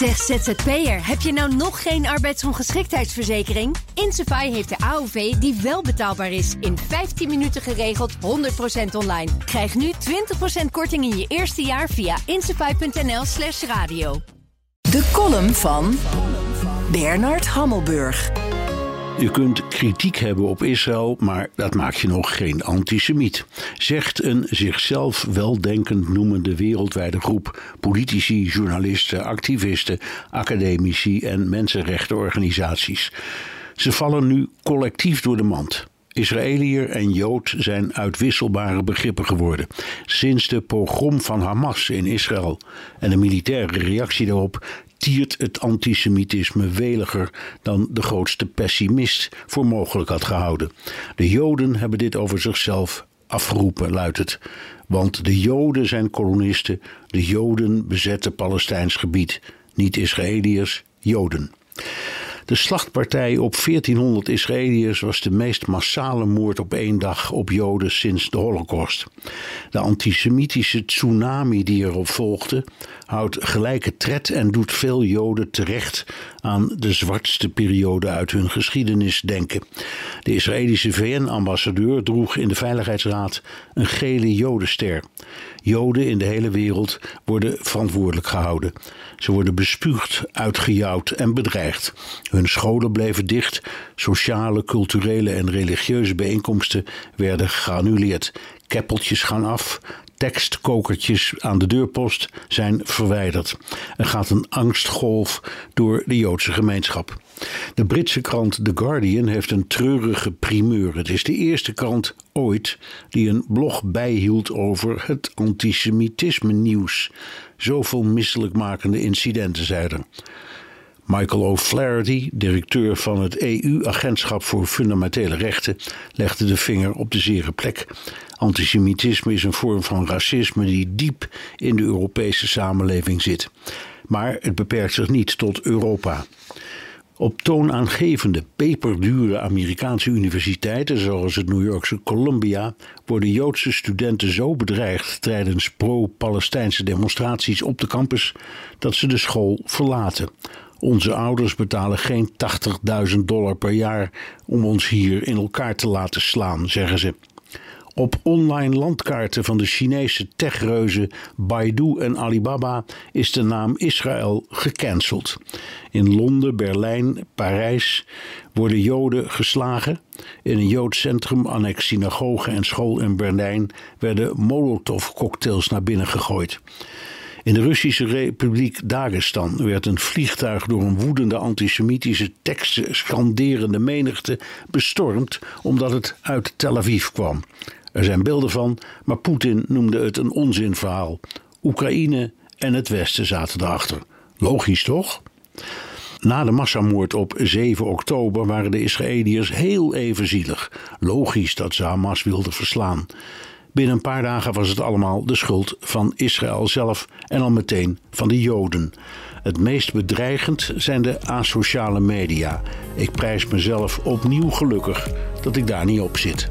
Zeg ZZP'er, heb je nou nog geen arbeidsongeschiktheidsverzekering? Insafai heeft de AOV die wel betaalbaar is. In 15 minuten geregeld, 100% online. Krijg nu 20% korting in je eerste jaar via insafai.nl slash radio. De column van Bernard Hammelburg. U kunt kritiek hebben op Israël, maar dat maakt je nog geen antisemiet. Zegt een zichzelf weldenkend noemende wereldwijde groep politici, journalisten, activisten, academici en mensenrechtenorganisaties. Ze vallen nu collectief door de mand. Israëliër en Jood zijn uitwisselbare begrippen geworden. Sinds de pogrom van Hamas in Israël en de militaire reactie daarop tiert het antisemitisme weliger dan de grootste pessimist voor mogelijk had gehouden. De Joden hebben dit over zichzelf afgeroepen, luidt het. Want de Joden zijn kolonisten, de Joden bezetten Palestijns gebied, niet Israëliërs, Joden. De slachtpartij op 1400 Israëliërs was de meest massale moord op één dag op Joden sinds de Holocaust. De antisemitische tsunami die erop volgde, houdt gelijke tred en doet veel Joden terecht aan de zwartste periode uit hun geschiedenis denken. De Israëlische VN-ambassadeur droeg in de Veiligheidsraad een gele Jodenster. Joden in de hele wereld worden verantwoordelijk gehouden. Ze worden bespuugd, uitgejouwd en bedreigd. Scholen bleven dicht, sociale, culturele en religieuze bijeenkomsten werden geannuleerd. Keppeltjes gaan af, tekstkokertjes aan de deurpost zijn verwijderd. Er gaat een angstgolf door de Joodse gemeenschap. De Britse krant The Guardian heeft een treurige primeur. Het is de eerste krant ooit die een blog bijhield over het antisemitisme nieuws. Zoveel misselijkmakende incidenten er. Michael O'Flaherty, directeur van het EU-agentschap voor fundamentele rechten, legde de vinger op de zere plek. Antisemitisme is een vorm van racisme die diep in de Europese samenleving zit. Maar het beperkt zich niet tot Europa. Op toonaangevende, peperdure Amerikaanse universiteiten, zoals het New Yorkse Columbia, worden Joodse studenten zo bedreigd tijdens pro-Palestijnse demonstraties op de campus dat ze de school verlaten. Onze ouders betalen geen 80.000 dollar per jaar om ons hier in elkaar te laten slaan, zeggen ze. Op online landkaarten van de Chinese techreuzen Baidu en Alibaba is de naam Israël gecanceld. In Londen, Berlijn, Parijs worden Joden geslagen. In een Joods centrum, annex synagoge en school in Berlijn, werden Molotov-cocktails naar binnen gegooid. In de Russische Republiek Dagestan werd een vliegtuig door een woedende antisemitische teksten scanderende menigte bestormd omdat het uit Tel Aviv kwam. Er zijn beelden van, maar Poetin noemde het een onzinverhaal. Oekraïne en het Westen zaten erachter. Logisch toch? Na de massamoord op 7 oktober waren de Israëliërs heel even zielig. Logisch dat ze Hamas wilden verslaan. Binnen een paar dagen was het allemaal de schuld van Israël zelf en al meteen van de Joden. Het meest bedreigend zijn de asociale media. Ik prijs mezelf opnieuw gelukkig dat ik daar niet op zit.